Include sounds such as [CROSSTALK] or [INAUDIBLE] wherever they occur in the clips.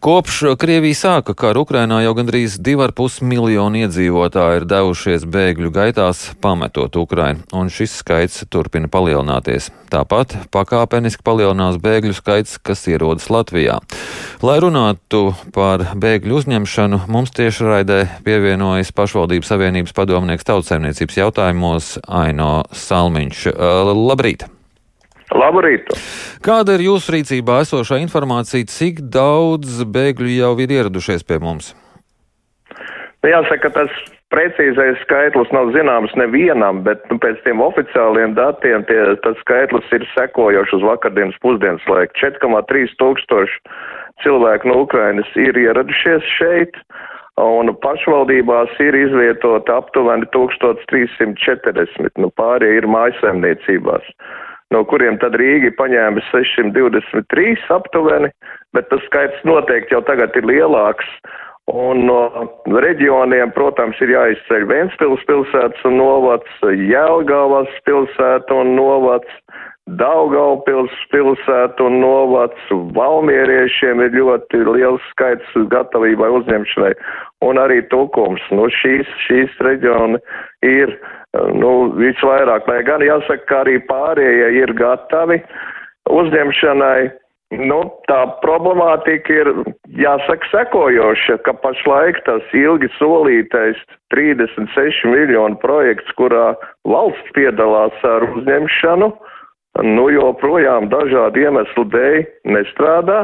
Kopš Krievija sāka karu Ukrainā jau gandrīz 2,5 miljonu iedzīvotāji ir devušies bēgļu gaitās, pametot Ukrainu, un šis skaits turpina palielināties. Tāpat pakāpeniski palielinās bēgļu skaits, kas ierodas Latvijā. Lai runātu par bēgļu uzņemšanu, mums tieši raidē pievienojas pašvaldības savienības padomnieks tautsēmniecības jautājumos Aino Salmiņš. Labrīt! Labrīt! Kāda ir jūsu rīcībā esošā informācija, cik daudz bēgļu jau ir ieradušies pie mums? Nu, jāsaka, tas precīzais skaitlis nav zināms nevienam, bet nu, pēc tiem oficiāliem datiem tie, tas skaitlis ir sekojošs uz vakardienas pusdienas laiku. 4,3 tūkstoši cilvēku no Ukrainas ir ieradušies šeit, un pašvaldībās ir izvietota aptuveni 1340, nu pārējie ir mājasemniecībās no kuriem tad Rīga ir paņēmis 623 aptuveni, bet tas skaits noteikti jau tagad ir lielāks. Un no reģioniem, protams, ir jāizceļ Ventspils pilsētas un novads, Jelgavas pilsēta un novads, Daugaupils pilsēta un novads, Valmieriešiem ir ļoti liels skaits gatavībai uzņemšanai, un arī Tukums. Nu, šīs, šīs reģioni ir nu, visvairāk, lai gan jāsaka, ka arī pārējie ir gatavi uzņemšanai. Nu, tā problemātika ir, jāsaka, sekojoša, ka pašlaik tas ilgi solītais 36 miljonu projekts, kurā valsts piedalās ar uzņemšanu, nu, joprojām dažādu iemeslu dēļ nestrādā.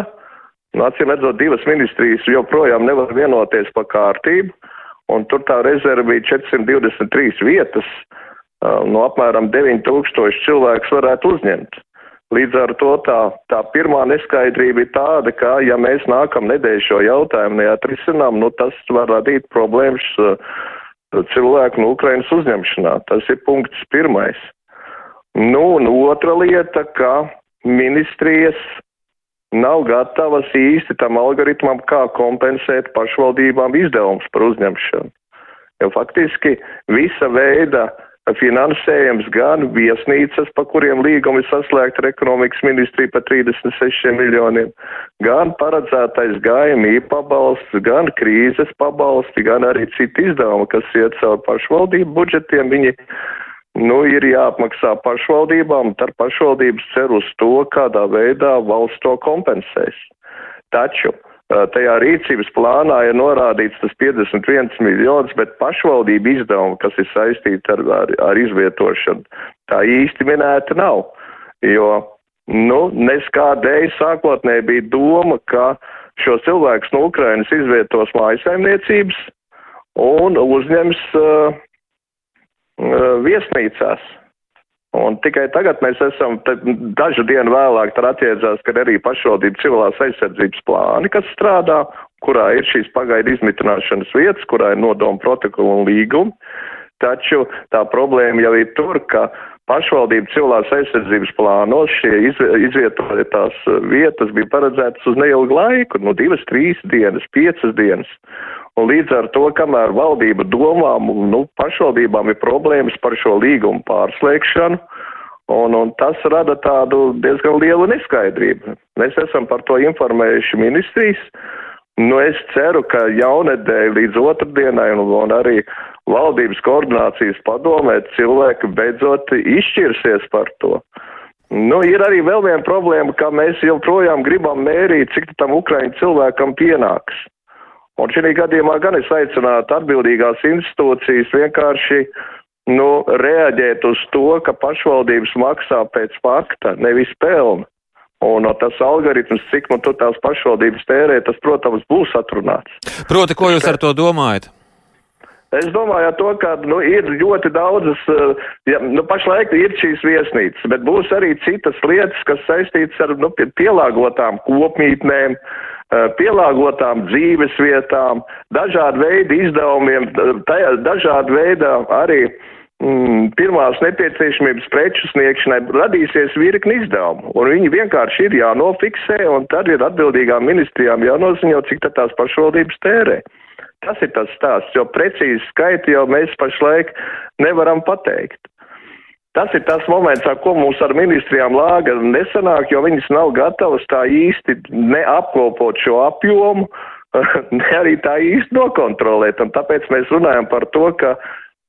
Nu, acīm redzot, divas ministrijas joprojām nevar vienoties par kārtību un tur tā rezerve bija 423 vietas, no apmēram 9000 cilvēks varētu uzņemt. Līdz ar to tā, tā pirmā neskaidrība ir tāda, ka, ja mēs nākam nedēļu šo jautājumu neatrisinām, nu tas var radīt problēmas cilvēku no Ukrainas uzņemšanā. Tas ir punkts pirmais. Nu, un otra lieta, ka ministrijas nav gatavas īsti tam algoritmam, kā kompensēt pašvaldībām izdevumus par uzņemšanu. Jo faktiski visa veida finansējums gan viesnīcas, pa kuriem līgumi saslēgti ar ekonomikas ministriju par 36 miljoniem, gan paredzētais gājumī pabalsts, gan krīzes pabalsti, gan arī citi izdevumi, kas iet caur pašvaldību budžetiem, viņi nu, ir jāapmaksā pašvaldībām, tad pašvaldības cer uz to, kādā veidā valsts to kompensēs. Taču tajā rīcības plānā ir norādīts tas 51 miljonus, bet pašvaldība izdevumi, kas ir saistīti ar, ar, ar izvietošanu, tā īsti minēta nav. Jo, nu, neskādēļ sākotnēji bija doma, ka šo cilvēkus no Ukrainas izvietos mājasaimniecības un uzņems Uh, viesnīcās. Un tikai tagad mēs esam dažu dienu vēlāk tad attiecās, ka arī pašvaldību civilās aizsardzības plāni, kas strādā, kurā ir šīs pagaidu izmitināšanas vietas, kurā ir nodoma protokola un līguma. Taču tā problēma jau ir tur, ka pašvaldību civilās aizsardzības plānos šie izvietotās vietas bija paredzētas uz neilgu laiku, no divas, trīs dienas, piecas dienas. Un līdz ar to, kamēr valdība domām, nu, pašvaldībām ir problēmas par šo līgumu pārslēgšanu, un, un tas rada tādu diezgan lielu neskaidrību. Mēs esam par to informējuši ministrijas. Nu, es ceru, ka jaunedēļ līdz otrdienai un, un arī valdības koordinācijas padomē cilvēki beidzot izšķirsies par to. Nu, ir arī vēl viena problēma, ka mēs joprojām gribam mērīt, cik tam Ukraiņu cilvēkam pienāks. Un šī gadījumā gan es aicinātu atbildīgās institūcijas vienkārši nu, reaģēt uz to, ka pašvaldības maksā pēc fakta, nevis pelna. Un tas algoritms, cik nu tur tās pašvaldības tērē, tas, protams, būs atrunāts. Proti, ko jūs ar to domājat? Es domāju, to, ka nu, ir ļoti daudzas, eh, ja, nu, pašlaik ir šīs viesnīcas, bet būs arī citas lietas, kas saistītas ar nu, pielāgotām kopmītnēm, Eh, pielāgotām dzīves vietām, dažādu veidu izdevumiem, tajā, dažādu veidu arī mm, pirmās nepieciešamības preču sniegšanai radīsies virkni izdevumu, un viņi vienkārši ir jānofiksē, un tad ir atbildīgām ministrijām jānoziņo, cik tās pašvaldības tērē. Tas ir tas stāsts, jo precīzi skaiti jau mēs pašlaik nevaram pateikt. Tas ir tas moments, ar ko mums ar ministrijām lāga nesanāk, jo viņas nav gatavas tā īsti neapkopot šo apjomu, [LAUGHS] ne arī tā īsti nokontrolēt. Un tāpēc mēs runājam par to, ka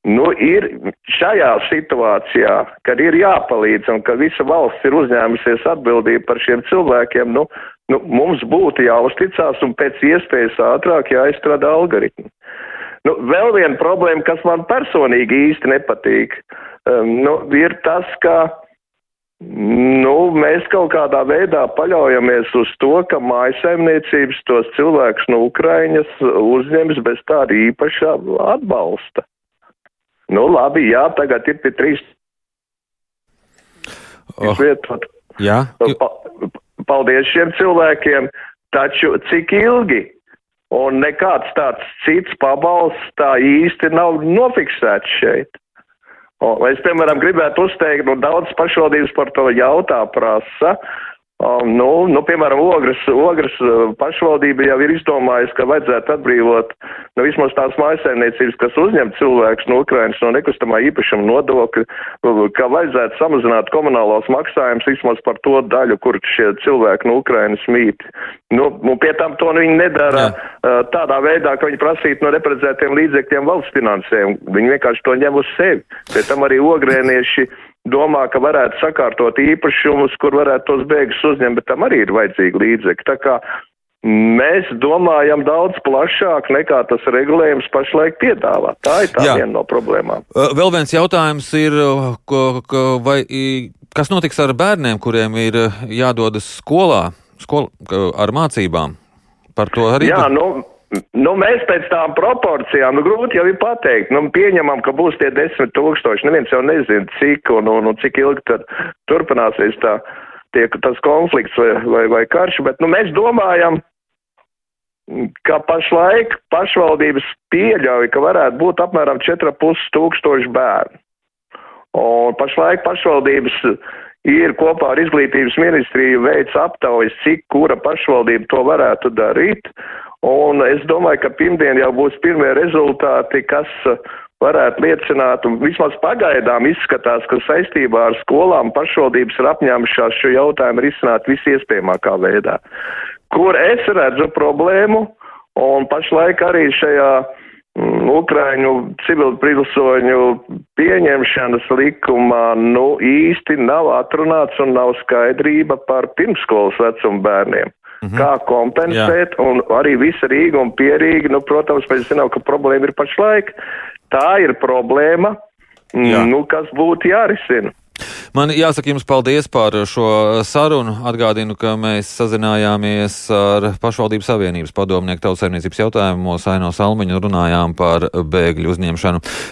nu, ir šajā situācijā, kad ir jāpalīdz un ka visa valsts ir uzņēmusies atbildību par šiem cilvēkiem, nu, nu, mums būtu jāuzticās un pēc iespējas ātrāk jāizstrādā algoritmi. Nu, vēl viena problēma, kas man personīgi īsti nepatīk, um, nu, ir tas, ka nu, mēs kaut kādā veidā paļaujamies uz to, ka mājasaimniecības tos cilvēkus no Ukraiņas uzņems bez tāda īpaša atbalsta. Nu, labi, jā, tagad ir pie trīs. Oh. Vietot. Jā. Paldies šiem cilvēkiem, taču cik ilgi? Un nekāds tāds cits pabalsts tā īsti nav nofiksēts šeit. Un es, piemēram, gribētu uzteikt, nu, daudz pašvaldības par to jautā prasa, Um, nu, nu, piemēram, Ogres, Ogres uh, pašvaldība jau ir izdomājusi, ka vajadzētu atbrīvot nu, vismaz tās mājasēmniecības, kas uzņem cilvēkus no Ukrainas no nekustamā īpašuma nodokļa, ka vajadzētu samazināt komunālos maksājumus vismaz par to daļu, kur šie cilvēki no Ukrainas mīt. Nu, un pie tam to nu, viņi nedara Jā. uh, tādā veidā, ka viņi prasītu no reprezentētiem līdzekļiem valsts finansējumu. Viņi vienkārši to ņem uz sevi. Pie tam arī ogrēnieši domā, ka varētu sakārtot īpašumus, kur varētu tos bēgļus uzņemt, bet tam arī ir vajadzīgi līdzekļi. Tā kā Mēs domājam daudz plašāk nekā tas regulējums pašlaik piedāvā. Tā ir tā Jā. viena no problēmām. Vēl viens jautājums ir, ka, ka, vai, kas notiks ar bērniem, kuriem ir jādodas skolā skol, ar mācībām? Par to arī. Jā, nu, Nu, mēs pēc tām proporcijām, nu, grūti jau ir pateikt, nu, pieņemam, ka būs tie desmit tūkstoši, neviens jau nezina, cik un, un, un cik ilgi tad turpināsies tā, tie, tas konflikts vai, vai, vai karš, bet, nu, mēs domājam, ka pašlaik pašvaldības pieļauj, ka varētu būt apmēram 4,5 tūkstoši bērnu. Un pašlaik pašvaldības ir kopā ar izglītības ministriju veids aptaujas, cik kura pašvaldība to varētu darīt. Un es domāju, ka pirmdien jau būs pirmie rezultāti, kas uh, varētu liecināt, un vismaz pagaidām izskatās, ka saistībā ar skolām pašvaldības ir apņēmušās šo jautājumu risināt visiespējamākā veidā. Kur es redzu problēmu, un pašlaik arī šajā mm, Ukraiņu civilpilsoņu pieņemšanas likumā nu īsti nav atrunāts un nav skaidrība par pirmskolas vecumu bērniem. Mm -hmm. Kā kompensēt, Jā. un arī visa Rīga un Pierīga, nu, protams, mēs zinām, ka problēma ir pašlaik. Tā ir problēma, Jā. nu, kas būtu jārisina. Man jāsaka jums paldies par šo sarunu. Atgādinu, ka mēs sazinājāmies ar pašvaldības savienības padomnieku tautsaimniecības jautājumos Aino Salmiņu un runājām par bēgļu uzņemšanu.